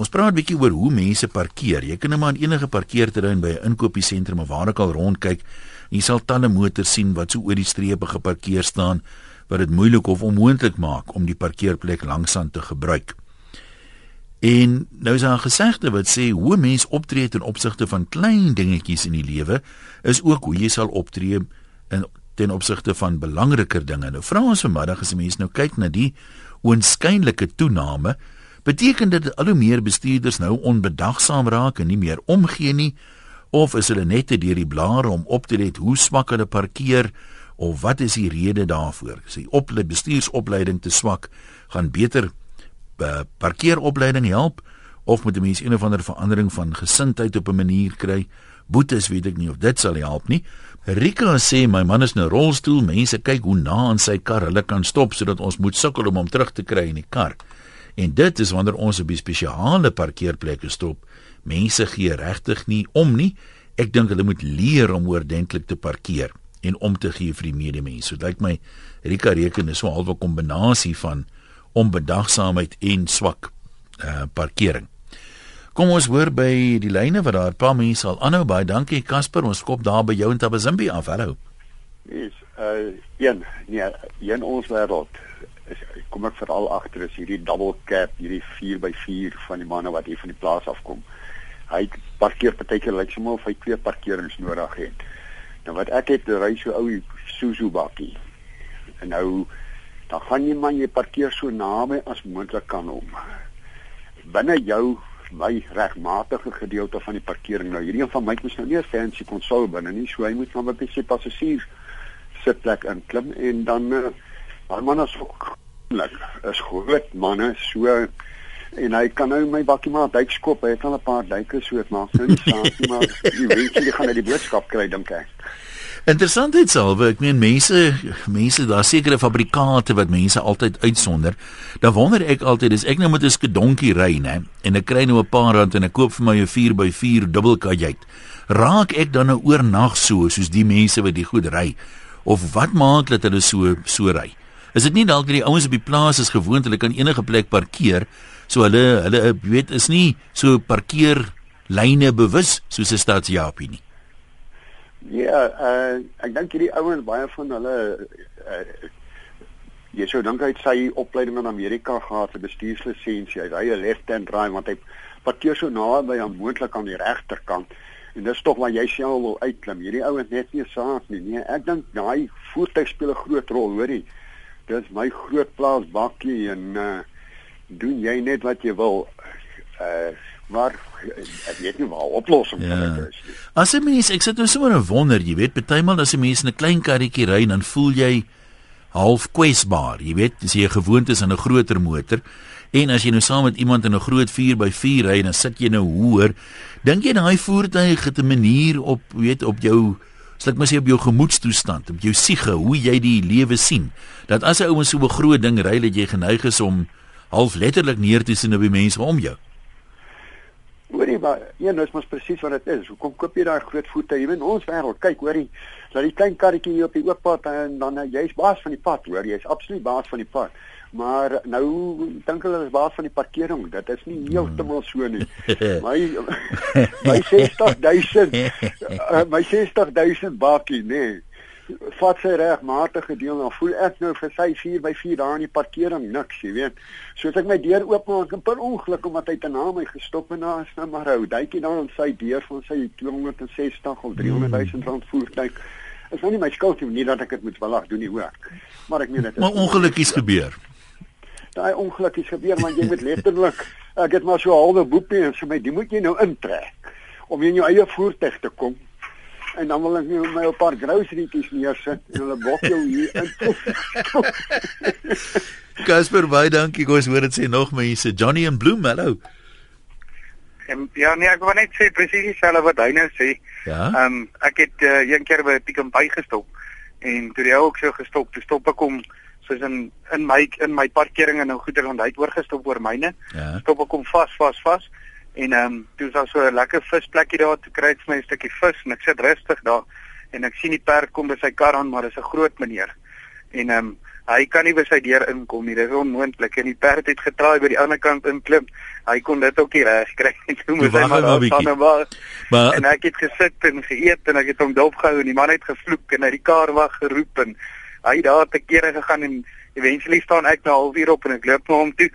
Ons praat 'n bietjie oor hoe mense parkeer. Jy kan net maar in enige parkeerterrein by 'n inkopiesentrum of waar ook al rondkyk. Jy sal talle motors sien wat so oor die strepe geparkeer staan wat dit moeilik of onmoontlik maak om die parkeerplek langsaan te gebruik. En nou is daar 'n gesegde wat sê hoe mens optree ten opsigte van klein dingetjies in die lewe is ook hoe jy sal optree in ten opsigte van belangriker dinge. Nou vra ons vanmiddag as mense nou kyk na die oënskynlike toename, beteken dit dat al hoe meer bestuurders nou onbedagsaam raak en nie meer omgee nie of is hulle net te deur die blare om op te let hoe swak hulle parkeer of wat is die rede daarvoor? Is die opleiding bestuursopleiding te swak? Gaan beter uh, parkeeropleiding help of moet 'n mens een of ander verandering van gesindheid op 'n manier kry? Boetes weet ek nie of dit sal help nie. Rika sê my man is in 'n rolstoel, mense kyk hoe na aan sy kar hulle kan stop sodat ons moet sukkel om hom terug te kry in die kar. En dit is wanneer ons op 'n spesiale parkeerplekke stop. Mense gee regtig nie om nie. Ek dink hulle moet leer om oordentlik te parkeer en om te gee vir die medemens. So lyk my Rika reken is so 'n halwe kombinasie van onbedagsaamheid en swak uh, parkering. Kom ons hoor by die lyne wat daar 'n paar mense al aanhou baie dankie Casper ons skop daar by jou in Tabazimbi af hallo. Is uh een nee een ons wêreld is kom ek veral agter is hierdie double cab hierdie 4x4 van die manne wat hier van die plaas afkom. Hy parkeer partykeer lyk sommer of hy twee parkerings nodig het. Nou wat ek het ry so ou Suzuki bakkie. En nou dan gaan jy man jy parkeer so naby as moontlik kan om binne jou my regmatige gedeelte van die parkering nou hierdie een van my moet nou nie 'n fancy konsol binne nie so hy moet maar net sy passasiers sitplek inklim en dan uh, maar man is ook is groot manne so en hy kan nou my bakkie maar duikskop hy het al 'n paar duike so dit maak nou nie saak nie maar die mense gaan uit die boodskap kry dink ek Interessant dit selfe, ek meen mense mense daar sekere fabrikate wat mense altyd uitsonder. Dan wonder ek altyd as ek nou met 'n skedonkie ry, nê, en ek kry nou 'n paar rand en ek koop vir my 'n 4x4 dubbelkajuit. Raak ek dan nou oornag so soos die mense wat die goed ry? Of wat maak dat hulle so so ry? Is dit nie dalk dat die ouens op die plaas is gewoond hulle kan enige plek parkeer, so hulle hulle weet is nie so parkeer lyne bewus soos 'n stadsjapie nie. Ja, uh, ek dink hierdie ouens baie van hulle uh, jy sou dink hy het sy opleiding in Amerika gehad vir bestuurslisensie. Hy ry 'n left-hand drive want hy parkeer so naby aan moontlik aan die regterkant. En dis tog waar jy self wil uitklim. Hierdie ouens net nie saak nie. Nee, ek dink daai voertuig speel 'n groot rol, hoorie. Dis my groot plaas bakkie en uh, doen jy net wat jy wil. Uh maar ek weet nie waar oplossing ja. vir dit is nie. As 'n mens, ek sit nou sommer 'n wonder, jy weet, partymal as 'n mens in 'n klein karretjie ry, dan voel jy half kwesbaar. Jy weet, as jy gewoond is aan 'n groter motor en as jy nou saam met iemand in 'n groot 4x4 ry, dan sit jy nou hoër. Dink jy daai voertuig het 'n manier op, weet, op jou ek maar sê op jou gemoedstoestand, op jou siege, hoe jy die lewe sien. Dat as 'n ou met so 'n groot ding ry, dat jy geneig is om half letterlik neer te sien op die mense om jou. Hoorie maar, een is mos presies wat dit is. Hoekom koop jy daai groot voertuie in ons wêreld? Kyk, hoorie, dat die klein karretjie hier op die oop pad en dan jy's baas van die pad, hoor, jy's absoluut baas van die pad. Maar nou dink hulle is baas van die parkering. Dit is nie heeltemal so nie. My my 60000 my 60000 bakkie, nee vat sy regmatige deel dan voel ek nou vir sy 4 by 4 daar in die parkering niks jy weet. Soos ek my deur oopmaak en per ongeluk omdat hy te na my gestop en daar is nou maar ou duitjie dan in sy deur van sy 260 of 300 000 rand voertuig. Is nou nie my skuld nie dat ek dit moet belag doen nie hoor. Maar ek meen dit maar ongelukkies gebeur daai ongelukkies gebeur want jy moet letterlik ek het maar so halwe boepie en so my die moet jy nou intrek om in jou eie voertuig te kom en dan wil ek net my 'n paar grocerytjies neersit en hulle bok jou hier in. Casper, baie dankie. Ek hoor dit sê nog mense. Johnny en Bloem, hallo. En ja, nee, ek wou net sê presies dieselfde wat hy nou sê. Ja. Ehm um, ek het uh, een keer by Pick n Pay gestop en toe die ou ook so gestop, toe stop ek hom soos in in my in my parkering en nou goeder want hy het oorgestop oor myne. Ja. Stop ek hom vas, vas, vas En ehm um, toe is daar so 'n lekker visplekkie daar te kry vir my 'n stukkie vis en ek sit rustig daar en ek sien die perd kom by sy kar aan maar dis 'n groot meneer. En ehm um, hy kan nie by sy deur inkom nie. Dit is onmoontlik en die perd het getraai by die ander kant inklim hy kon dit ook nie reg kry nie. Toe moet hy maar staan maar. Maar en ek het gesit en geëet en ek het hom dopgehou en die man het gevloek en hy die kar wag geroep en hy daar te kere gegaan en eventually staan ek nou halfuur op en ek loop na hom toe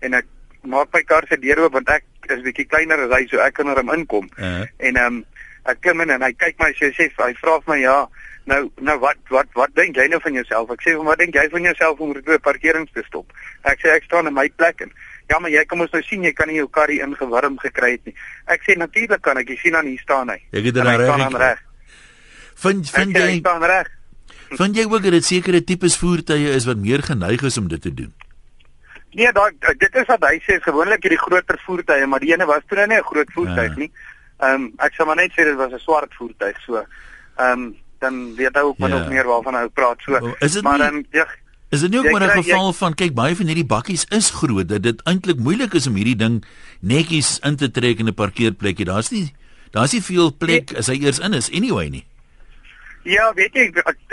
en ek maak my kar se deur oop want ek is bietjie kleiner as hy so ek kan er hom inkom. Uh -huh. En ehm um, ek kom in en hy kyk my sê sê hy vra vir my ja nou nou wat wat wat dink jy nou van jouself? Ek sê wat dink jy van jouself om op 'n parkering te stop? Ek sê ek staan in my plek en ja maar jy kom ons nou sien jy kan nie jou kar hier ingewurm gekry het nie. Ek sê natuurlik kan ek. Jy sien dan hier staan hy. Ek het dit reg. Vind vind jy staan reg. Vind jy ook dat dit sekere tipes voertuie is wat meer geneig is om dit te doen? Nee, daai dit is wat hy sê, gewoonlik hierdie groter voertuie, maar die ene was toe nou nie 'n groot voertuig ja. nie. Ehm um, ek sal maar net sê dit was 'n swart voertuig, so. Ehm um, dan weet hy ook min ja. of meer waarvan hy praat, so. Maar dan ja, is dit nie ook maar 'n geval jy, van kyk baie van hierdie bakkies is groot dat dit eintlik moeilik is om hierdie ding netjies in te trek in 'n parkeerplekjie. Daar's nie daar's nie veel plek nee. as hy eers in is anyway nie. Ja, weet jy,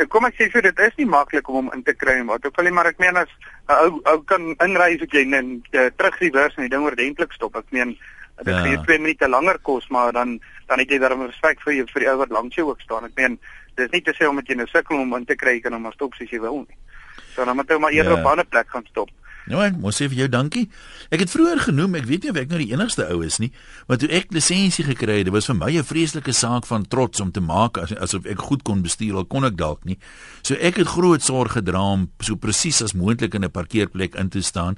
kom ek sê vir dit is nie maklik om hom in te kry maar ook al nie maar ek meen as 'n ou ou kan inry as jy net uh, terug die vers en die ding ordentlik stop. Ek meen dit ja. gaan 2 minute langer kos, maar dan dan het jy daarom respek vir jou vir die ou wat langs jou ook staan. Ek meen dis nie te sê om dit jy nou sukkel om in te kry kan hom maar stop soos jy wil nie. So dan moet jy maar eerder ja. op 'n ander plek gaan stop. Nou, ek moet sê vir jou dankie. Ek het vroeër genoem, ek weet nie of ek nou die enigste ou is nie, maar toe ek lisensie gekry het, was vir my 'n vreeslike saak van trots om te maak as asof ek goed kon bestuur, al kon ek dalk nie. So ek het groot sorg gedra om so presies as moontlik in 'n parkeerplek in te staan.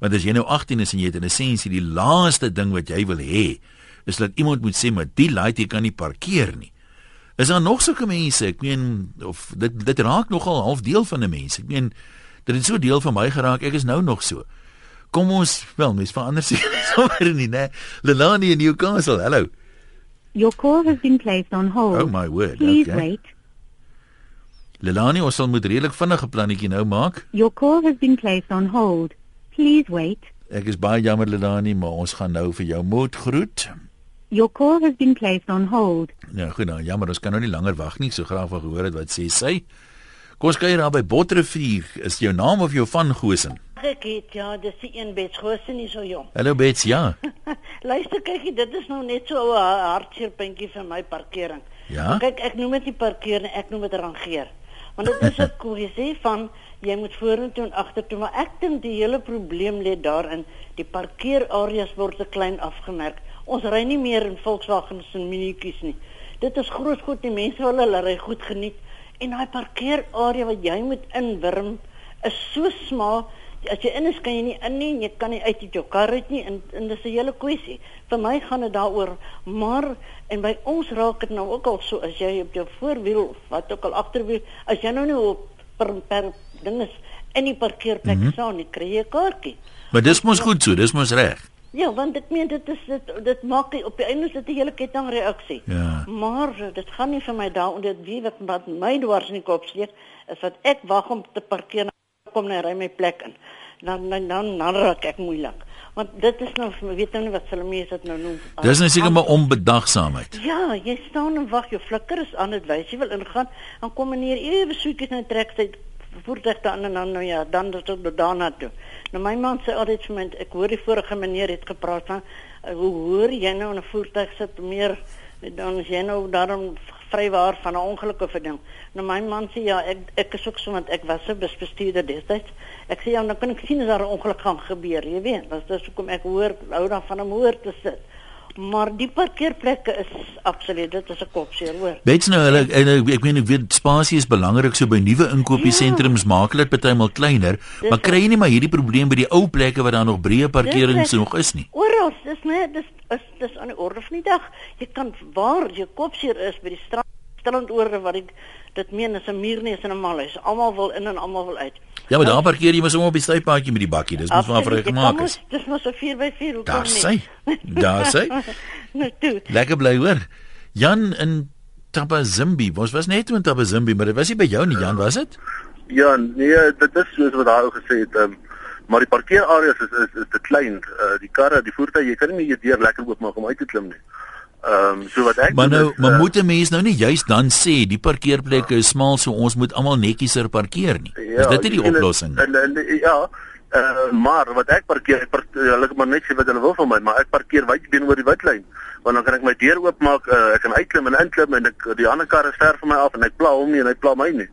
Want as jy nou 18 is en jy het 'n lisensie, die laaste ding wat jy wil hê, is dat iemand moet sê, "Maar die laait jy kan nie parkeer nie." Is daar nog sulke mense? Ek meen of dit dit raak nogal half deel van 'n mens. Ek meen Dit het so deel van my geraak. Ek is nou nog so. Kom ons, wel, mens verander sig sommer nie, né? Lelani in Newcastle. Hallo. Your call has been placed on hold. Oh my word. Please okay. wait. Lelani, ons sal moet redelik vinnige plannetjie nou maak. Your call has been placed on hold. Please wait. Ek is baie jammer Lelani, maar ons gaan nou vir jou moed groet. Your call has been placed on hold. Ja, goed nou. Jammer, ons kan nou nie langer wag nie. So graag wil gehoor het wat sê sy. Kom ons kyk daar by Botrefuur. Is jou naam of jou van Gosen? Ek het ja, dis die een Bets Gosen is so jong. Hallo Bets, ja. Luister kyk, dit is nou net so 'n hartseer puntjie vir my parkering. Ja. Kyk, ek noem dit nie parkeer nie, ek noem dit rangeer. Want dit is 'n kwessie van jy moet vorentoe en agtertoe, maar ek dink die hele probleem lê daarin die parkeerareas word te klein afgemerk. Ons ry nie meer in Volkswagens en Mini's nie. Dit is groot goed, die mense wil hulle ry goed geniet. En daai parkeerarea wat jy moet inwurm is so smal. As jy in is kan jy nie in nie, jy kan nie uit uit jou kar uit nie en en dis 'n hele kwessie. Vir my gaan dit daaroor, maar en by ons raak dit nou ook al so as jy op jou voorwiel wat ook al agterwiel, as jy nou nie op per, per ding is in die parkeerplek mm -hmm. staan nie, kry jy 'n kaartjie. Maar dis mos goed so, dis mos reg. Ja, want ek meen dit is dit dit maak op die einde sit 'n hele kettingreaksie. Ja. Maar dit gaan nie vir my daaroor dit wie wat, wat my dwars in die kop steek is dat ek wag om te parkeer kom net ry my plek in. Dan dan dan, dan raak ek moeilik. Want dit is nou weet nou nie wat hulle mense dit nou noem. Dis net seker maar onbedagsaamheid. Ja, jy staan en wag, jou flikker is aan dit wys jy wil ingaan, dan kom meneer ewe soetjies net trek sy voertuig dan en dan nou ja, dan tot daarna toe. Nou my man sê altyd vir my, ek hoor die vorige meneer het gepraat van uh, hoe hoor jy nou in 'n voertuig sit meer dan jy nou daarom vrywaar van 'n ongeluk of 'n ding. Nou my man sê ja, ek ek is ook so want ek was 'n busbestuurder destyds. Ek sê ja, dan kan ek sien as daar 'n ongeluk gaan gebeur, jy weet. Dit is hoekom ek hoor hou dan van om hoor te sit maar die parkeerplekke is absoluut dit is 'n kopseer hoor. Weet jy nou hulle en ek meen ek weet spasie is belangrik so by nuwe inkopiesentrums ja. maak hulle dit partymal kleiner, dis maar kry jy nie maar hierdie probleem by die ou plekke waar daar nog breë parkerings nog is nie. Oral, dis net dis is dis aan die orde van die dag. Jy kan waar jy kopseer is by die straat stilend oor wat ek dit meen is 'n muurneus en 'n malhuis. Almal wil in en almal wil uit. Ja, maar daar parkeer jy mos om op die stypaadjie met die bakkie. Dis mos maar vir gemaak is. Dis mos so 4 by 4 hoekom nie? Daar sê. Daar sê. nou toe. Lekker bly hoor. Jan in Tabazimbi. Was was net in Tabazimbi, maar dit was nie by jou nie, Jan, was dit? Ja, nee, dit is soos wat daai ou gesê het, um, maar die parkeerareas is is is te klein. Uh, die karre, die voertuie, jy kan nie meer deur lekker oopmaak om uit te klim nie. Ehm um, so wat ek Maar nou, is, maar uh, moet 'n mens nou nie juist dan sê die parkeerplekke is smal so ons moet almal netjieser parkeer nie. Ja, is dit nie die oplossing? En, en ja, Uh, maar wat ek parkeer, ek parkeer, hulle maar net sê wat hulle wil van my, maar ek parkeer wyd binne oor die witlyn. Want dan kan ek my deur oopmaak, uh, ek kan uitklim en inklim en ek die ander kar is ver van my af en ek pla hom nie en hy pla my nie.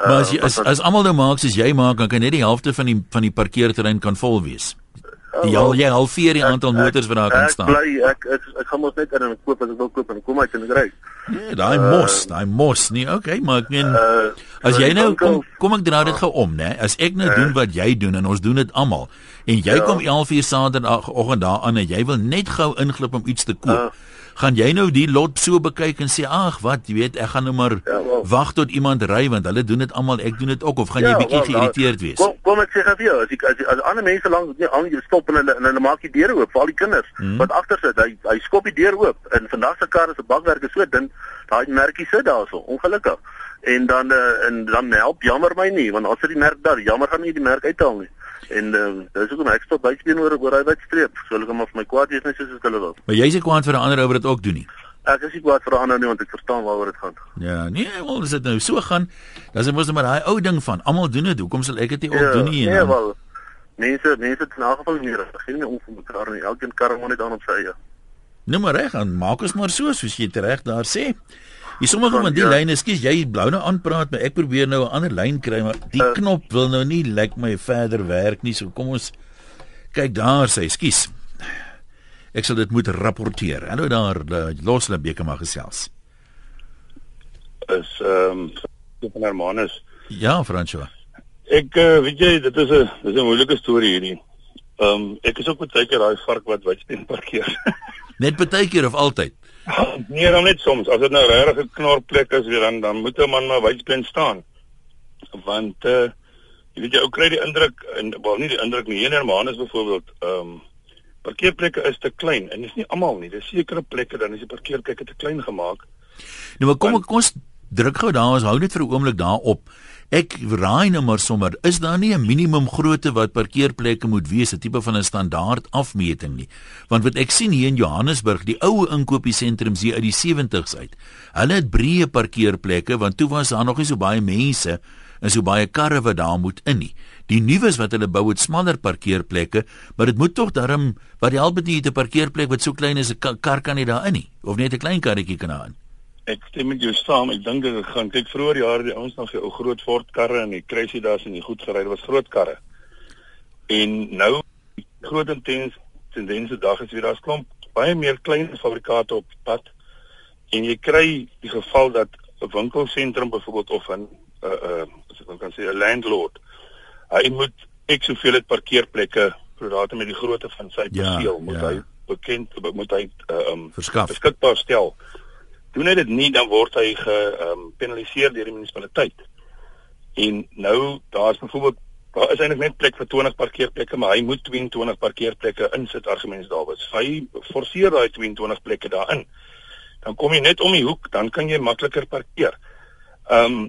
Uh, maar as jy, as, as almal nou maak soos jy maak, dan kan net die helfte van die van die parkeerterrein kan vol wees. Uh, al jy halveer die aantal motors wat daar kan staan. Ek bly ek ek, ek, ek gaan mos net in en koop as ek wil koop en kom uit en ek ry. Nee, daai mos, uh, daai mos nie. Okay, maar ek meen uh, as jy nou kom kom ek draai dit gou om, né? As ek nou uh, doen wat jy doen en ons doen dit almal en jy ja. kom 11 uur Saterdagoggend daar aan en jy wil net gou inglip om iets te koop. Uh, gaan jy nou die lot so bekyk en sê ag wat jy weet ek gaan nou maar ja, well, wag tot iemand ry want hulle doen dit almal ek doen dit ook of gaan ja, jy bietjie well, geïrriteerd wees? kom, kom ek sê vir jou as ek as, as ander mense langs nie aan jou stop en hulle en hulle maak die deure oop vir al die kinders hmm. wat agter sit hy hy skop die deur oop. En vandag se kar is 'n bakwerk is so dun daai merkie sit daarso ongelukkig. En dan uh, en dan help jammer my nie want as dit die merk daar jammer gaan nie die merk uithaal nie En uh, dis hoekom ek stop baie teenoor oor wat streep. So hulle kom af my kwaad is net soos hulle wil. Maar jy is kwaad vir 'n ander ou wat dit ook doen nie. Ek is nie kwaad vir 'n ander nie want ek verstaan waaroor dit gaan. Ja, nee, wel as dit nou so gaan, dan is mos net maar daai ou ding van almal doen dit. Hoekom sal ek dit nie ook ja, doen nie? Nee, wel. Mense, mense het in elk geval nie reg. Geen nie om vir mekaar nie. Elkeen kar moet net aan op sy eie. Nou maar reg, dan maak ons maar so soos jy reg daar sê. Jy sommige van die ja. lyne, skus, jy blou nou aanpraat, maar ek probeer nou 'n ander lyn kry, maar die uh, knop wil nou nie lyk like my verder werk nie. So kom ons kyk daar sê, skus. Ek sal dit moet rapporteer. Hallo daar, los hulle beker maar gesels. Is ehm um, van Hermanus. Ja, François. Ek uh, weet jy, dit is 'n dis 'n moeilike storie hierdie. Ehm um, ek is ook baie keer daai vark wat wydsteen parkeer. Net baie keer of altyd? Nee, dan net soms. As dit nou regtig 'n knorplek is weer dan dan moet 'n man maar wydspeen staan. Want uh, jy weet jy ou kry die indruk en wel nie die indruk nie. Hier in Hermanus byvoorbeeld, ehm um, parkeerplekke is te klein en dis nie almal nie. Dis sekere plekke dan is die parkeerplekke te klein gemaak. Nou maar kom Want, kom ons druk gou daar ons hou net vir 'n oomblik daarop. Ek raai nou maar sommer, is daar nie 'n minimum grootte wat parkeerplekke moet wees, 'n tipe van 'n standaard afmeting nie? Want wat ek sien hier in Johannesburg, die ou inkopiesentrums hier uit die 70's uit. Hulle het breë parkeerplekke want toe was daar nog nie so baie mense en so baie karre wat daar moet in nie. Die nuus wat hulle bou het smaller parkeerplekke, maar dit moet tog darm wat help dit nie te parkeerplek wat so klein is 'n kar kan nie daar in nie of net 'n klein karretjie kan daar in. Ek stem met jou saam. Ek dink dit gaan kyk vroeër jare die ouens nog ou groot Ford karre en die crazy daas en die goed gery was groot karre. En nou groot intens tendense dag is weer daar's klomp baie meer klein fabrikate op pad. En jy kry die geval dat 'n winkelsentrum byvoorbeeld of 'n uh uh as ek kan sê 'n landlord hy moet ek soveel het parkeerplekke prorate met die grootte van sy ja, perseel ja, moet ja. hy bekend moet hy uh, um beskikbaar stel doen hy dit nie dan word hy gepenaliseer um, deur die munisipaliteit. En nou daar's byvoorbeeld daar is eintlik net plek vir 20 parkeerplekke, maar hy moet 22 parkeerplekke insit argumente was. Hy forceer daai 22 plekke daarin. Dan kom jy net om die hoek, dan kan jy makliker parkeer. Ehm um,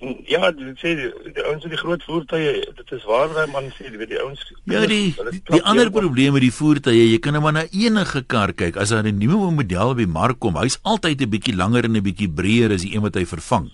Ja, dit sê die, ouens met die groot voertuie, dit is waar daai man sê, weet die ouens Ja, die die, ander probleem met die voertuie, jy kan nou maar na enige kar kyk. As daar 'n nuwe model op die mark kom, hy's altyd 'n bietjie langer en 'n bietjie breër as die een wat hy vervang.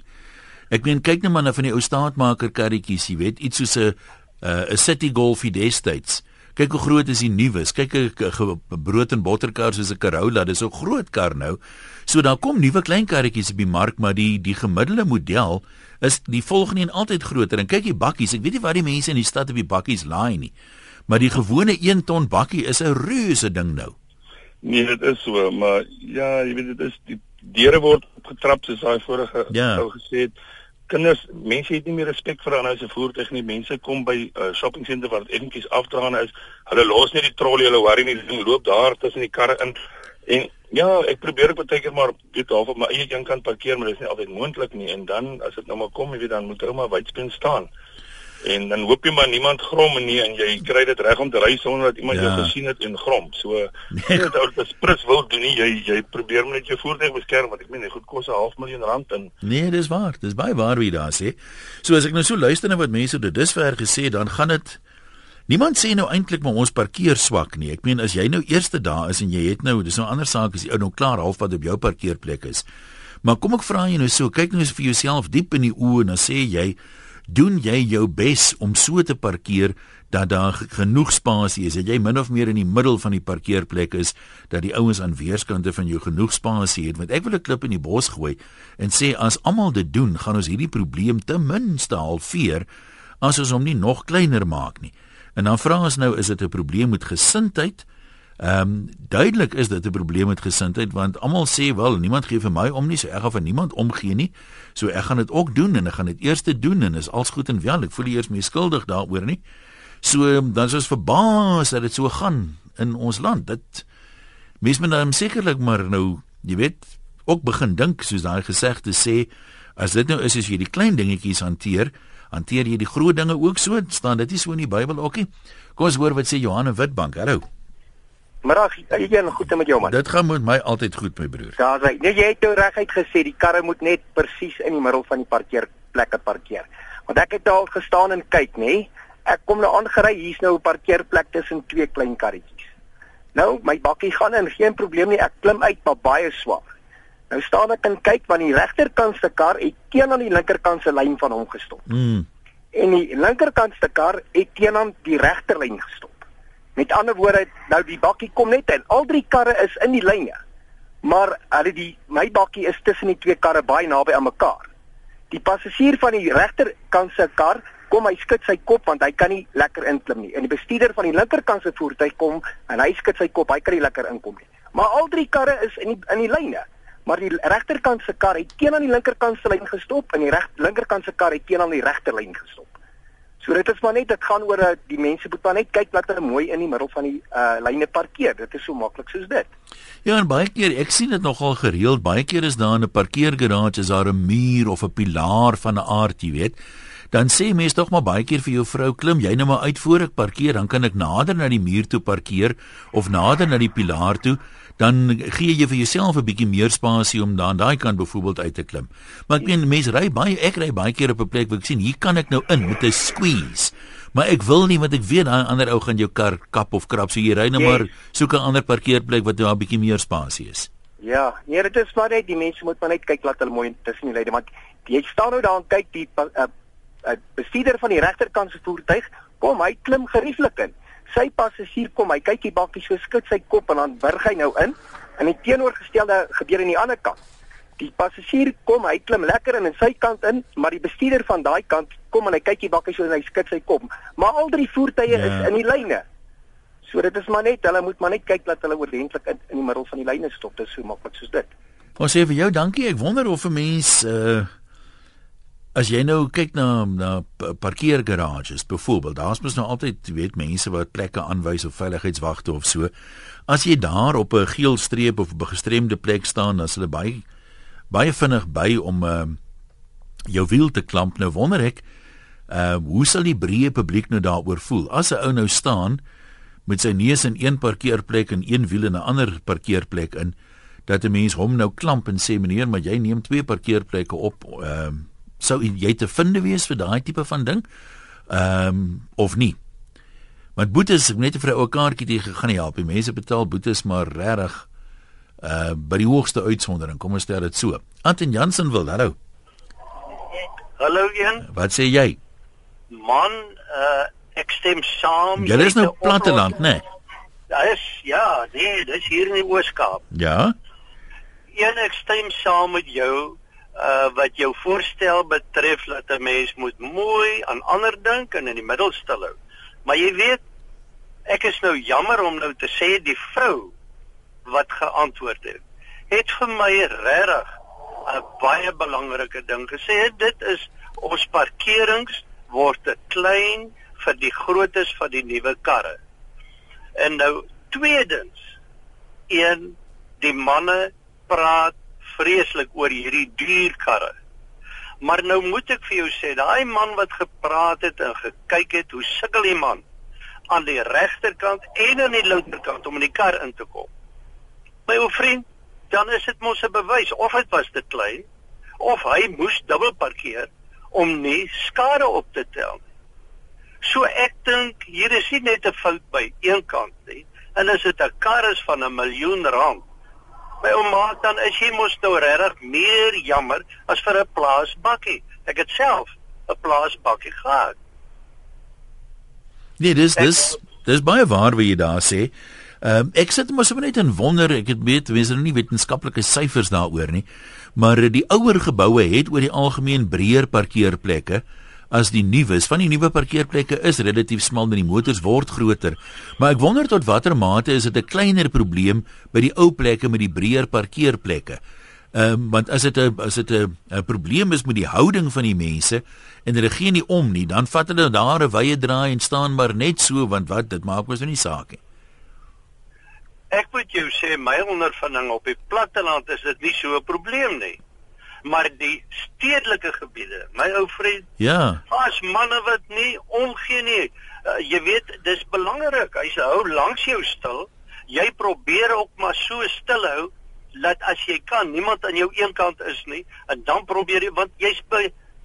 Ek meen kyk net maar na van die ou staatmaker karretjies, jy weet, iets soos 'n 'n City Golf destyds. Kyk hoe groot is die nuwe. Kyk 'n brood en botterkar soos 'n Corolla, dis 'n groot kar nou. So daar kom nuwe klein karretjies op die mark, maar die die gemiddelde model is die volgende en altyd groter. En kyk die bakkies, ek weet nie wat die mense in die stad op die bakkies laai nie. Maar die gewone 1 ton bakkie is 'n reuse ding nou. Nee, dit is so, maar ja, jy weet dit is die deure word opgetrap soos daai vorige ja. ou gesê het. Kinders, mense het nie meer respek vir ander se voertuig nie. Mense kom by uh, shopping center waar dit eenetjies afdraande is. Hulle los net die trolley, hulle worry nie, hulle loop daar tussen die karre in. En ja, ek probeer ek baie keer maar weet half op my eie kant parkeer, maar dit is nie altyd moontlik nie. En dan as dit nou maar kom, jy weet dan moet ou maar wydspeen staan. En dan hoop jy maar niemand grom nie en jy kry dit reg om te ry sonder dat iemand ja. jou gesien het en grom. So nee. dit ou dit sprits wil doen nie. Jy jy probeer net jou voertuig beskerm want ek meen dit goed kos 'n half miljoen rand in. Nee, dis waar. Dis baie waar wie daar sê. So as ek nou so luister na wat mense dit dusver gesê, dan gaan dit Niemand sê nou eintlik maar ons parkeer swak nie. Ek meen as jy nou eerste daar is en jy het nou, dis nou 'n ander saak as jy nou klaar halfpad op jou parkeerplek is. Maar kom ek vra jou nou so, kyk nou eens vir jouself diep in die oë en dan sê jy doen jy jou bes om so te parkeer dat daar genoeg spasie is. Dat jy min of meer in die middel van die parkeerplek is dat die ouens aan weerskante van jou genoeg spasie het. Want ek wil 'n klip in die bos gooi en sê as almal dit doen, gaan ons hierdie probleem ten minste halveer as ons hom nie nog kleiner maak nie. En dan vra ons nou, is dit 'n probleem met gesindheid? Ehm um, duidelik is dit 'n probleem met gesindheid want almal sê wel niemand gee vir my om nie, so ek gaan vir niemand omgee nie. So ek gaan dit ook doen en ek gaan dit eers doen en is alles goed en wel. Ek voel eers meer skuldig daaroor nie. So dan is ons verbaas dat dit so gaan in ons land. Dit mense moet dan sekerlik maar nou, jy weet, ook begin dink soos daai gesegde sê, as dit nou is as jy die klein dingetjies hanteer, hanteer jy die groot dinge ook so? staan dit nie so in die Bybel ook nie? Kom ons hoor wat sê Johannes Witbank. Hallo. Middag, jy gaan goed met jou man. Dit gaan met my altyd goed my broer. Daar's hy. Nee, jy het nou reguit gesê die karre moet net presies in die middel van die parkeerplekke parkeer. Want ek het daar gestaan en kyk, nê? Ek kom nou aangery, hier's nou 'n parkeerplek tussen twee klein karretjies. Nou, my bakkie gaan in, geen probleem nie. Ek klim uit, maar baie swak. Nou staan ek en kyk want die regterkant se kar het teen aan die linkerkant se lyn van hom gestop. Mm. En die linkerkant se kar het teen aan die regterlyn gestop. Met ander woorde, nou die bakkie kom net in. Al drie karre is in die lyne. Maar hulle die my bakkie is tussen die twee karre baie naby aan mekaar. Die passasier van die regterkant se kar kom hy skud sy kop want hy kan nie lekker inklim nie. En die bestuurder van die linkerkant se voertuig kom en hy skud sy kop, hy kan nie lekker inkom nie. Maar al drie karre is in die in die lyne maar die regterkant se kar het teen aan die linkerkant se lyn gestop en die reg linkerkant se kar het teen aan die regterlyn gestop. So dit is maar net dit gaan oor dat die mense moet maar net kyk dat hulle mooi in die middel van die uh lyne parkeer. Dit is so maklik soos dit. Ja, en baie keer ek sien dit nogal gereeld. Baie keer is daar in 'n parkeergarage is daar 'n muur of 'n pilaar van 'n aard, jy weet. Dan sê mense tog maar baie keer vir jou vrou klim jy nou maar uit voor ek parkeer, dan kan ek nader na die muur toe parkeer of nader na die pilaar toe dan gee jy vir jouself 'n bietjie meer spasie om daar aan daai kant byvoorbeeld uit te klim. Maar ek meen mense ry baie ek ry baie keer op 'n plek waar ek sien hier kan ek nou in met 'n squeeze. Maar ek wil nie want ek weet daai ander ou gaan jou kar kap of krap so jy ry nou maar soek 'n ander parkeerplek wat daar 'n bietjie meer spasie is. Ja, nee, dit is maar net die mense moet maar net kyk laat hulle mooi tussen die leide want jy staan nou daar en kyk die uh, uh, bestuurder van die regterkant se voertuig kom hy klim gerieflik in sy passasier kom, hy kyk die bakkie so skud sy kop en dan burg hy nou in. En die teenoorgestelde gebeur aan die ander kant. Die passasier kom, hy klim lekker in aan sy kant in, maar die bestuurder van daai kant kom en hy kyk die bakkie so en hy skud sy kop. Maar al drie voertuie ja. is in die lyne. So dit is maar net, hulle moet maar net kyk dat hulle oordentlik in, in die middel van die lyne stop. Dit is so maklik soos dit. Ons sê vir jou dankie. Ek wonder of 'n mens uh As jy nou kyk na na parkeergarages byvoorbeeld, daar's mos nou altyd, jy weet, mense wat plekke aanwys of veiligheidswagte of so. As jy daar op 'n geel streep of 'n gestremde plek staan, dan is hulle baie baie vinnig by om uh, jou wiel te klamp. Nou wonder ek, uh hoe sal die breë publiek nou daaroor voel? As 'n ou nou staan met sy neus in een parkeerplek en een wiel in 'n ander parkeerplek in, dat 'n mens hom nou klamp en sê meneer, maar jy neem twee parkeerplekke op, ehm uh, sou jy te vind wees vir daai tipe van ding? Ehm um, of nie? Want boetes, ek net vir 'n ou kaartjie te gaan help. Die mense betaal boetes maar regtig uh by die hoogste uitsondering. Kom ons stel dit so. Anton Jansen wil, hallo. Hallo een. Wat sê jy? Man, uh ek stem saam. Jy is nou platteland, né? Nee? Ja, is ja, nee, dis hier in die Ooskaap. Ja. Een ek stem saam met jou uh wat jou voorstel betref dat 'n mens moet mooi aan ander dink en in die middel stil hou. Maar jy weet ek is nou jammer om nou te sê die vrou wat geantwoord het het vir my regtig 'n baie belangrike ding gesê. Dit is ons parkerings word te klein vir die grootes van die nuwe karre. En nou tweedens een die manne praat vreeslik oor hierdie duur karre. Maar nou moet ek vir jou sê, daai man wat gepraat het en gekyk het hoe sukkel die man aan die regterkant en aan die linkerkant om in die kar in te kom. My ou vriend, dan is dit mos 'n bewys of dit was te klein of hy moes dubbel parkeer om nie skade op te tel nie. So ek dink hier is nie net 'n fout by een kant nie. En as dit 'n kar is van 'n miljoen rand, My ouma dan is hy mos nou regtig meer jammer as vir 'n plaasbakkie. Ek het self 'n plaasbakkie gehad. Nee, dis dis dis baie waar wat jy daar sê. Ehm um, ek sit mos net in wonder, ek het weet mense nou nie wetenskaplike syfers daaroor nie, maar die ouer geboue het oor die algemeen breër parkeerplekke as die nuwes. Van die nuwe parkeerplekke is relatief smal en die motors word groter. Maar ek wonder tot watter mate is dit 'n kleiner probleem by die ou plekke met die breër parkeerplekke. Ehm um, want as dit 'n as dit 'n probleem is met die houding van die mense en hulle gee nie om nie, dan vat hulle daar 'n wye draai en staan maar net so want wat dit maak mos nou nie saak nie. Ek moet jou sê my ondervinding op die platteland is dit nie so 'n probleem nie maar die stedelike gebiede, my ou vriend. Ja. As manne wat nie omgee nie. Uh, jy weet, dis belangrik. Hy se hou langs jou stil. Jy probeer ook maar so stil hou dat as jy kan, niemand aan jou een kant is nie en dan probeer jy want jy's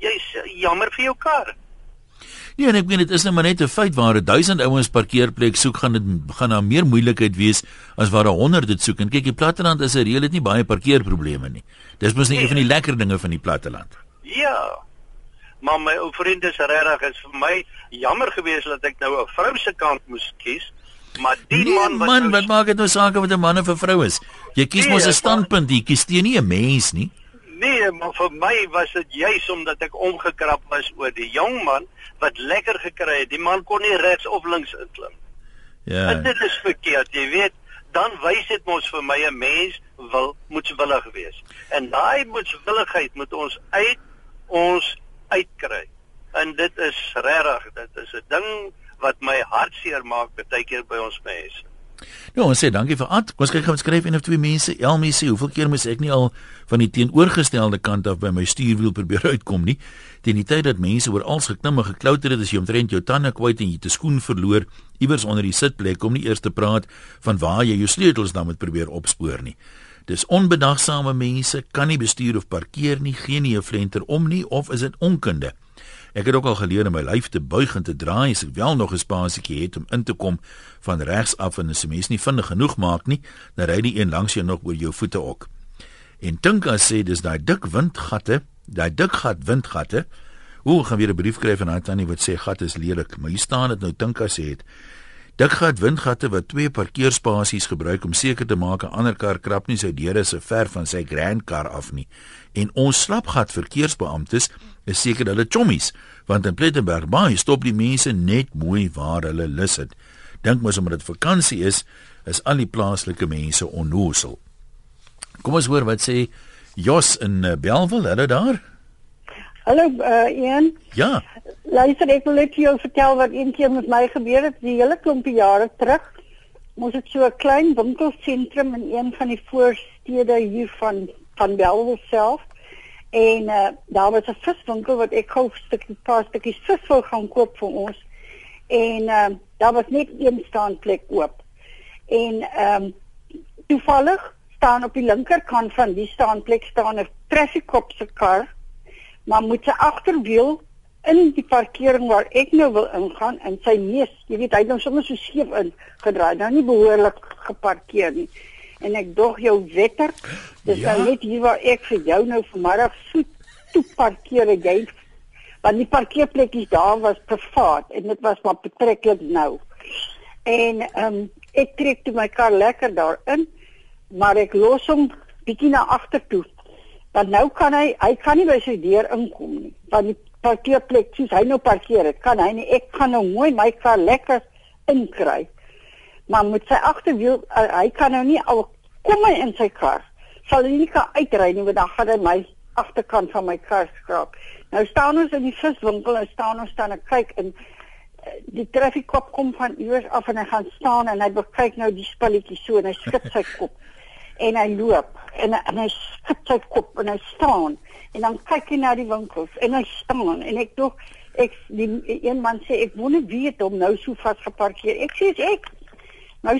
jy's jammer vir jou kar. Ja, en ek meen dit is nou maar net 'n feit waar 1000 ouens parkeerplek soek gaan dit gaan daar meer moeilikheid wees as waar 100 dit soek. En kyk, die platteland is 'n reël het nie baie parkeerprobleme nie. Dis mos net nee. een van die lekker dinge van die platteland. Ja. Maar my ou vriend is regtig is vir my jammer geweest dat ek nou 'n vrou se kant moes kies. Maar die nee, man wat man, nou wat maak dit nou saak of dit 'n man of 'n vrou is? Jy kies nee, mos 'n standpunt, jy kies teen nie 'n mens nie. Nee, maar vir my was dit juis omdat ek omgekrap was oor die jong man wat lekker gekry het. Die man kon nie regs of links inklim. Ja. En dit is verkeerd, jy weet. Dan wys dit mos vir my 'n mens wil moetswillig wees. En daai moetswilligheid moet ons uit ons uitkry. En dit is regtig, dit is 'n ding wat my hartseer maak baie keer by ons mense. Nou, ons sê dankie vir. Kom ons kyk gou skryf een of twee mense. Elmie sê, "Hoeveel keer moes ek nie al van die teenoorgestelde kant af by my stuurwiel probeer uitkom nie? Teen die tyd dat mense oor als geklim en geklouter het, as jy omtrent jou tande kwyt en jy te skoen verloor iewers onder die sitplek om nie eers te praat van waar jy jou sleutels dan moet probeer opspoor nie." Dis onbedagsame mense kan nie bestuur of parkeer nie, geen nie 'n flenter om nie of is dit onkunde? Ek het ook al geleer om my lyf te buig en te draai as ek wel nog 'n spasietjie het om in te kom van regs af en as 'n mens nie vinnig genoeg maak nie, dan ry die een langs jou nog oor jou voete ook. En Tinka sê dis daai dik windgatte, daai dik gat windgatte. Hoe gaan weer 'n brief skryf van haar tannie wat sê gat is lelik, maar hier staan dit nou Tinka sê dit. Dik gat windgatte wat twee parkeerspasies gebruik om seker te maak 'n ander kar krap nie sy deure se ver van sy grand kar af nie. En ons slapgat verkeersbeamptes is seker hulle chommies, want in Plettenberg Bay stop die mense net mooi waar hulle lus het. Dink mos omdat dit vakansie is, is al die plaaslike mense onnoosel. Kom ons hoor wat sê Jos in eh, Belwel, hulle daar? Hallo, uh, Ian. Ja. Luister, ek wil net jou vertel wat een keer met my gebeur het, die hele klompie jare terug. Moes ek so 'n klein winkelsentrum in een van die voorstede hier van van Belwel self En uh, daar was 'n viswinkel wat ek gou 'n stukkie paar stukkies vis wou gaan koop vir ons. En uh, daar was net een staanplek oop. En ehm um, toevallig staan op die linkerkant van die staanplek staan 'n traffic-cop se kar, maar met sy agterwiel in die parkering waar ek nou wil ingaan en sy neus, jy weet, hy het nou sommer so skief in gedraai, nou nie behoorlik geparkeer nie en ek dog jou wetter. Dis ja? nou net hier waar ek vir jou nou vanmiddag so toe parkeer en jy want die parkeerplekkies daar was privaat en dit was maar betreklik nou. En ehm um, ek trek toe my kar lekker daarin, maar ek los hom bietjie na agter toe. Want nou kan hy hy kan nie by sy deur inkom nie. Want die parkeerplek, soos hy nou parkeer het, kan hy nie ek kan nou mooi my kar lekker inkry maar met sy agterwiel uh, hy kan nou nie al kom hy in sy kar sal hy nie kan uitry nie want dan gaan hy my agterkant van my kar skraap nou staan ons in die viswinkel en staan ons staan en kyk en uh, die traffiekop kom van iewers af en hy gaan staan en hy kyk nou die spulletjie so en hy skud sy kop en hy loop en, en hy skud sy kop en hy staan en dan kyk hy na die winkels en hy staan en ek dog ek die een man sê ek wonder wie het hom nou so vas geparkeer ek sê ek Nou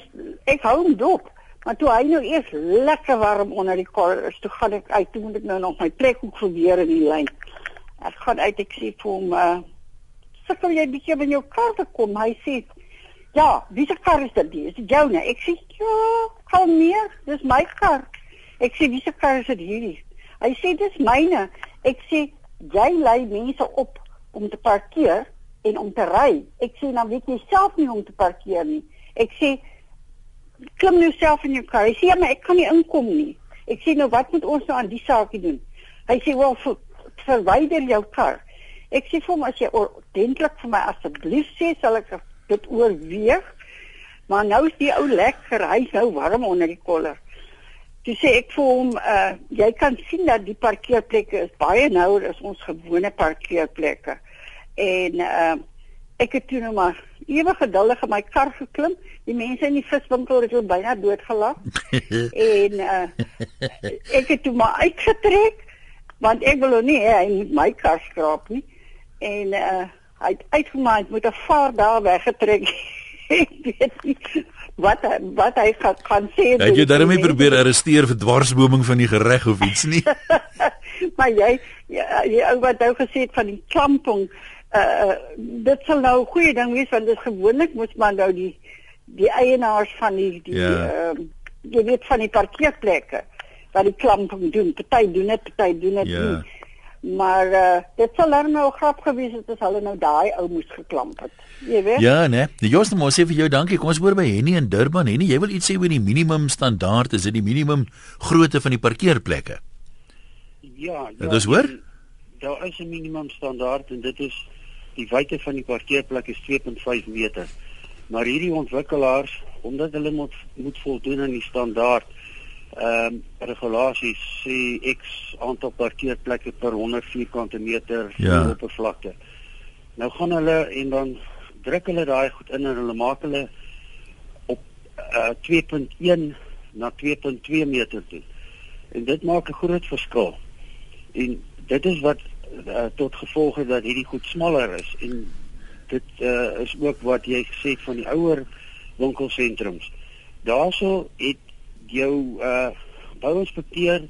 ek hou hom dop. Maar toe hy nou eers lekker warm onder die kar is, toe gaan ek uit, toe moet ek nou nog my plek ook probeer in die lyn. Ek gaan uit ek sê vir hom, uh, "Sukkel jy bietjie by jou kar te kom?" Hy sê, "Ja, wie se kar is dit? Is dit joune?" Ek sê, "Ja, kom meer, dis my kar." Ek sê, "Wie se kar is dit hierdie?" Hy sê, "Dis myne." Ek sê, "Jy lei mense op om te parkeer en om te ry. Ek sê dan weet jy self nie om te parkeer nie. Ek sê klim nou self in jou kar. Hy sê ja, maar ek kan nie inkom nie. Ek sê nou wat moet ons nou aan die saakie doen? Hy sê wel ver, verwyder jou kar. Ek sê vir hom as jy ordentlik vir my asseblief sê sal ek dit oorweeg. Maar nou is die ou lekker, hy's nou warm onder die koller. Toe sê ek vir hom, uh jy kan sien dat die parkeerplekke is baie nouer as ons gewone parkeerplekke. En uh ek het toe nou maar ewig geduldig in my kar geklim. Die mense in die viswinkel het hulle byna doodgelag. en uh ek het toe maar uitgetrek want ek wil nie hê hy moet my kar skraap nie. En uh hy het uitgemaak met 'n vaar daar weggetrek. ek weet nie wat wat hy gaan kan sê. Het jy daarmee probeer arresteer vir dwarsboming van die gereg of iets nie? maar jy jy, jy wat nou gesê het van die klamping uh dit sal nou 'n goeie ding wees want dit gewoonlik moet man nou die die eienaars van die die ja. uh, jy weet van die parkeerplekke wat die klamping doen. Party doen dit, party doen dit ja. nie. Maar uh, dit sal nou grap gewees het as hulle nou daai ou moes geklamp het. Jy weet? Ja, nee. Die Jooste moet sê vir jou dankie. Kom ons hoor by Henny in Durban. Henny, jy wil iets sê oor die minimum standaard, is dit die minimum grootte van die parkeerplekke? Ja, ja. Dit is hoor? Daar is 'n minimum standaard en dit is die wyte van die parkeerplek is 2.5 meter. Maar hierdie ontwikkelaars, omdat hulle moet moet voldoen aan die standaard ehm um, regulasies sê X aantal parkeerplekke per 100 vierkante meter ja. oppervlakte. Nou gaan hulle en dan druk hulle daai goed in en hulle maak hulle op uh, 2.1 na 2.2 meter toe. En dit maak 'n groot verskil. En dit is wat uh, tot gevolg het dat hierdie goed smaller is en dit uh, is ook wat jy gesê het van die ouer winkelsentrums. Daarso het jou uh bouinspekteur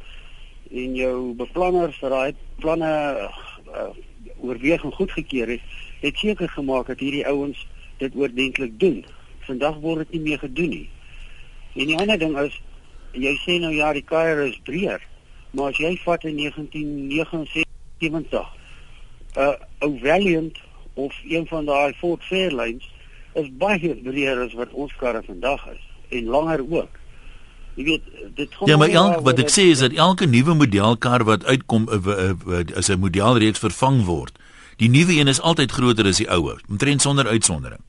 en jou beplanner vir daai planne uh, oorweging goedgekeur het, het seker gemaak dat hierdie ouens dit oordentlik doen. Vandag word dit nie meer gedoen nie. En die ander ding is jy sê nou ja, die kuier is breër, maar as jy vat in 1979 'n uh, ou Valiant of een van daai Ford Fairlanes is baie breër as wat ons karre vandag is en langer ook. Jy weet, dit kom Ja, maar elk wat ek sê is dat elke nuwe modelkar wat uitkom is 'n modelreeks vervang word. Die nuwe een is altyd groter as die ou, omtrent sonder uitsondering.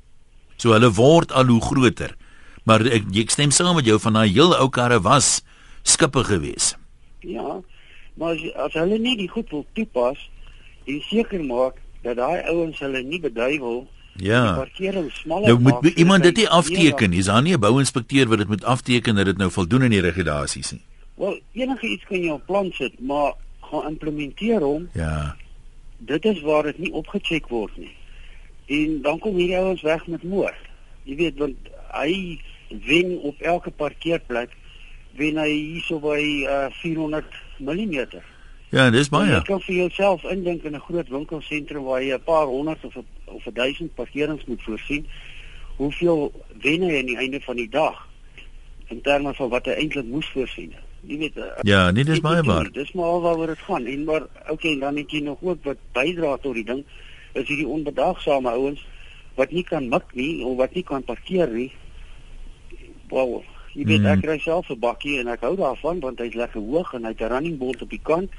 So hulle word al hoe groter. Maar ek ek stem saam met jou van daai heel ou karre was skippe gewees. Ja. Maar as, as hulle nie die goed wil toepas en seker maak dat daai ouens hulle nie beduiwel Ja. Nou moet iemand dit nie afteken. Is daar nie 'n bouinspekteur wat dit moet afteken dat dit nou voldoen aan die regulasies nie? Wel, enige iets kan jy op plan sit, maar gaan implementeer hom. Ja. Dit is waar dit nie opgecheck word nie. En dan kom hierdie ouens weg met moord. Jy weet want hy wen op elke parkeerplek wen hy hierso by uh, 400 mm. Ja, dis baie. Jy kan vir jouself indink in 'n groot winkelsentrum waar jy 'n paar honderd of of 'n duisend parkerings moet voorsien. Hoeveel wen jy aan die einde van die dag in terme van wat jy eintlik moes voorsien? Jy weet. Uh, ja, nee, dis baie waar. Dis maar waaroor dit gaan. En maar okay, dan het jy nog ook wat bydra tot die ding. Is hierdie onbedaagsame ouens wat nie kan mik nie of wat nie kan parkeer nie. Wow, jy weet mm. ek ry self 'n bakkie en ek hou daarvan want hy's lekker hoog en hy't 'n running board op die kant.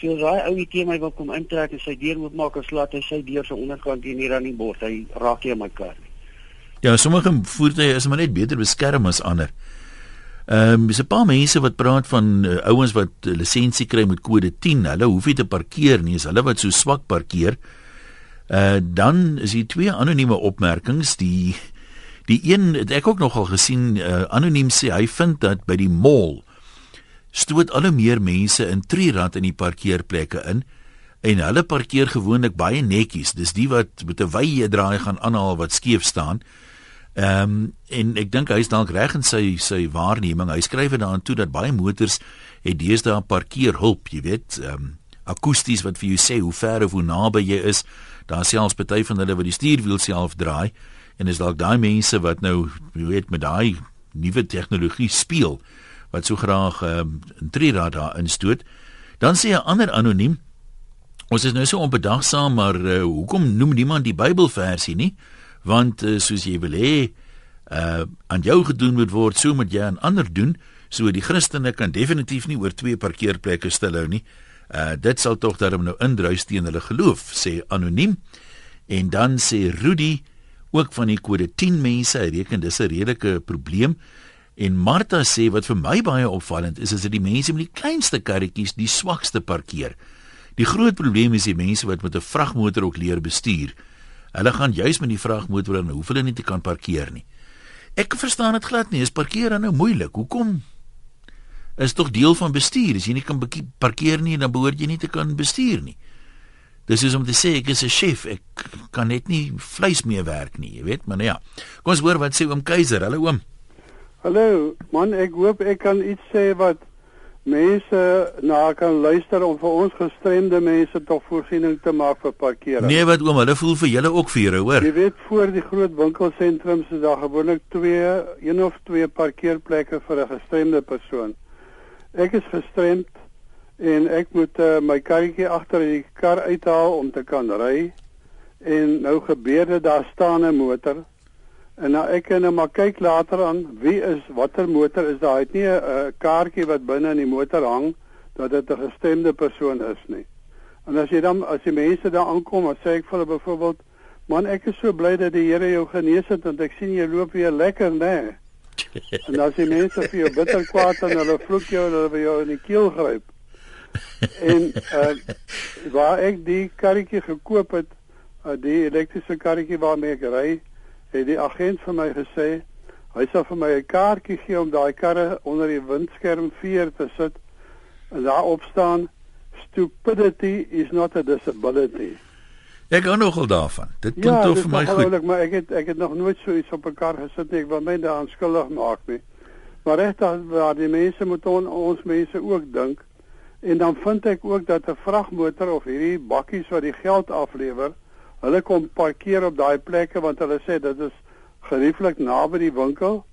So as daai ou teen my wil kom intrek en sy deur oopmaak en slaat hy sy deur se onderkant teen die running board, hy raak nie my kar nie. Ja, sommige voertuie is maar net beter beskerm as ander. Ehm um, dis 'n paar mense wat praat van uh, ouens wat uh, lisensie kry met kode 10. Hulle hoef nie te parkeer nie, is hulle wat so swak parkeer. Uh dan is hier twee anonieme opmerkings. Die die een het ek ook nogal gesien uh, anoniem sê hy vind dat by die mall stoot al hoe meer mense in trirad in die parkeerplekke in en hulle parkeer gewoonlik baie netjies. Dis die wat met 'n wye draai gaan aanhaal wat skeef staan. Ehm um, en ek dink hy is dalk reg in sy sy waarneming. Hy skryf dit daaraan toe dat baie motors het deesdae parkeerhulp, jy weet, ehm um, akoesties wat vir jou sê hoe ver of hoe naby jy is. Daar selfs party van hulle wat die stuurwiel self draai en is dalk daai mense wat nou jy weet met daai nuwe tegnologie speel wat so graag um, 'n trirad daar instoot. Dan sê 'n ander anoniem Ons is nou so onbedagsaam, maar uh, hoekom noem niemand die Bybelversie nie? Want uh, soos jy wil hê, uh aan jou gedoen moet word, so moet jy aan ander doen. So die Christene kan definitief nie oor twee parkeerplekke stil hou nie. Uh dit sal tog daarom nou indruis teen hulle geloof, sê anoniem. En dan sê Rudy ook van die kode 10 mense, hy reken dis 'n redelike probleem. En Martha sê wat vir my baie opvallend is, is dat die mense met die kleinste karretjies die swakste parkeer. Die groot probleem is die mense wat met 'n vragmotor ook leer bestuur. Hulle gaan juis met die vragmotor en hoef hulle nie te kan parkeer nie. Ek verstaan dit glad nie. Is parkeer dan nou moeilik? Hoekom? Is tog deel van bestuur. As jy nie kan parkeer nie, dan behoort jy nie te kan bestuur nie. Dis is om te sê ek is 'n chef. Ek kan net nie vleis meer werk nie, jy weet, maar nou ja. Kom ons hoor wat sê oom Keiser. Hallo oom. Hallo, man, ek hoop ek kan iets sê wat mense na kan luister om vir ons gestremde mense tog voorsiening te maak vir parkering. Nee, wat oom, hulle voel vir julle ook vir julle, hoor. Jy weet voor die groot winkelsentrums is daar gewoonlik twee, een of twee parkeerplekke vir 'n gestremde persoon. Ek is gestremd en ek moet uh, my karretjie agter die kar uithaal om te kan ry. En nou gebeur dit daar staan 'n motor En nou ek kan nou maar kyk later aan wie is watter motor is daar. Het nie 'n uh, kaartjie wat binne in die motor hang dat dit 'n gestemde persoon is nie. En as jy dan as die mense daar aankom, dan sê ek vir hulle byvoorbeeld, "Man, ek is so bly dat die Here jou genees het want ek sien jy loop weer lekker, né?" en as die mense vir jou bitter kwaad en hulle vloek jou en hulle wil jou in die keel gryp. en uh, waar ek die karretjie gekoop het, uh, die elektriese karretjie waarmee ek ry, het die agent vir my gesê hy sal vir my 'n kaartjie gee om daai karre onder die windskerm 4 te sit en daarop staan stupidity is not a disability. Ek gou nogal daarvan. Dit klink ja, tog vir my goed. Ja, maar ek het ek het nog nooit so iets op 'n kar gesit nie. Ek wil my daaraan skuldig maak nie. Maar regtig waar die mense moet on, ons mense ook dink. En dan vind ek ook dat 'n vragmotor of hierdie bakkies wat die geld aflewer Hulle kom parkeer op daai plekke want hulle sê dit is gerieflik naby die winkel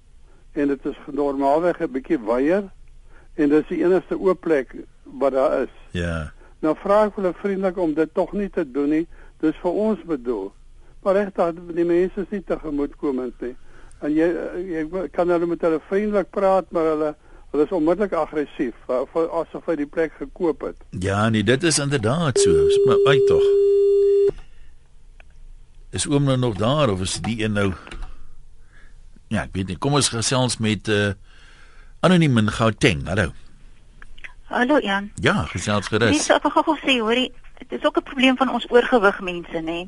en dit is normaalweg 'n bietjie weier en dis die enigste oop plek wat daar is. Ja. Nou vra ek hulle vriendelik om dit tog nie te doen nie. Dis vir ons bedoel. Maar regtig die mense is nie tegemoetkomend nie. En jy jy kan hulle met hulle vriendelik praat, maar hulle hulle is onmiddellik aggressief asof hy die plek gekoop het. Ja, nee, dit is inderdaad so. Maar uit tog. Is oom nou nog daar of is die een nou Ja, ek weet nie. Kom ons gesels met uh anoniem in Gauteng. Hallo. Hallo Jan. Ja, gesels gerus. Dis ek gou sê, hoorie, dit is ook 'n probleem van ons oorgewig mense, nê.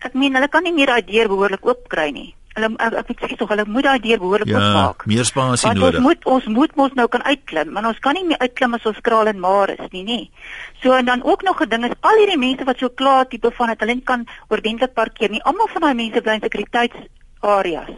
Ek meen hulle kan nie meer daai deur behoorlik oop kry nie hulle ek, ek weet tog hulle moet daai deur behoorlik ja. Ja, meer spasie Want nodig. Ons moet ons moet mos nou kan uitklim, maar ons kan nie meer uitklim as ons kraal en maar is nie, nê. So en dan ook nog 'n ding is al hierdie mense wat so klaar tipe van het hulle kan ordentlik parkeer nie. Almal van daai mense bly in sekuriteitsareas.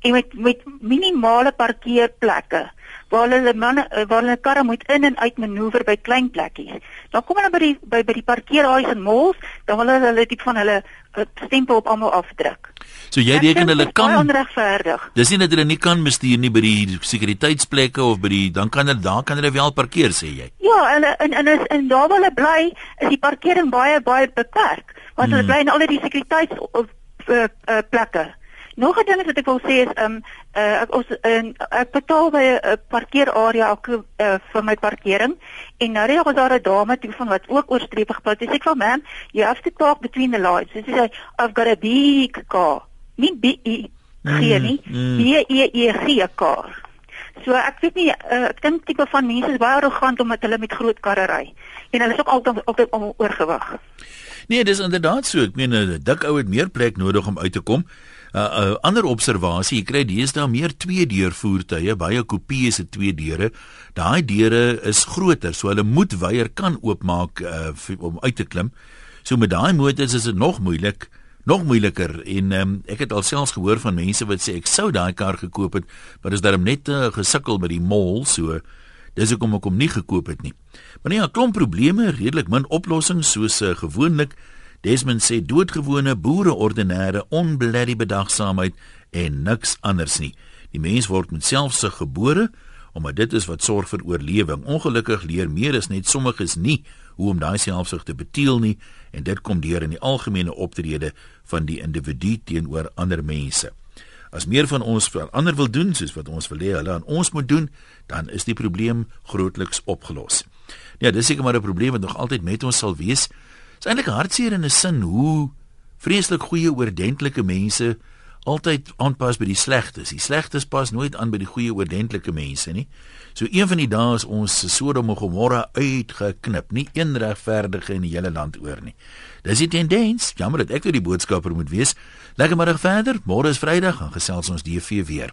En met met minimale parkeerplekke waar hulle manne waar hulle karre moet in en uit manoeuvreer by klein plekkies. Dan kom hulle by die by by die parkeerhuise en malls, dan wil hulle hulle tipe van hulle eh, stempel op almal afdruk. So jy reken hulle kan onregverdig. Dis nie dat hulle nie kan bestuur nie by die sekuriteitsplekke of by die dan kan hulle daar kan hulle wel parkeer sê jy. Ja, hulle en en is in daar waar hulle bly, is die parkering baie baie beperk. Want hmm. hulle bly in al die sekuriteits of uh, uh, plekke. Nog 'n ding wat ek wil sê is um uh, ek ons uh, ek betaal by 'n uh, parkeerarea elke uh, vir my parkering en nou het daar 'n dame toe van wat ook oorstreep gepraat. Sy sê vir my, "You have to talk between the lines." Sy sê, "I've got a big car." Nie B E G nie, mm, mm. B E E G car. So ek weet nie uh, ek dink tipe van mense is baie arrogant omdat hulle met groot karre ry. En hulle is ook altyd altyd oorgewig. Nee, dis inderdaad so. Ek meen 'n dik ou het meer plek nodig om uit te kom. 'n uh, uh, ander observasie, jy kry deesdae meer twee deur voertuie, baie kopieë se twee deure. Daai deure is groter, so hulle moet weier kan oopmaak uh, om uit te klim. So met daai motors is dit nog moeilik, nog moeiliker en um, ek het alselfs gehoor van mense wat sê ek sou daai kar gekoop het, maar dis darem net uh, gesukkel by die mall, so dis hoekom ek hom nie gekoop het nie. Maar nee, 'n klomp probleme, redelik min oplossings soos uh, gewoonlik Desmond sê doodgewone boere ordinêre onblerrie bedagsaamheid en niks anders nie. Die mens word met selfsug gebore omdat dit is wat sorg vir oorlewing. Ongelukkig leer meer as net sommiges nie hoe om daai selfsug te beteel nie en dit kom deur in die algemene optrede van die individu teenoor ander mense. As meer van ons vir ander wil doen soos wat ons wil hê hulle aan ons moet doen, dan is die probleem grootliks opgelos. Ja, dis seker maar 'n probleem wat nog altyd met ons sal wees. Dit is eintlik hartseer in 'n sin hoe vreeslik goeie oordentlike mense altyd aanpas by die slegtes. Die slegtes pas nooit aan by die goeie oordentlike mense nie. So een van die dae is ons Sodom en Gomorra uitgeknip, nie een regverdige in die hele land oor nie. Dis die tendens. Jammer dat ek vir die boodskapper moet wees. Lekker middag verder. Môre is Vrydag, gaan gesels ons DV weer.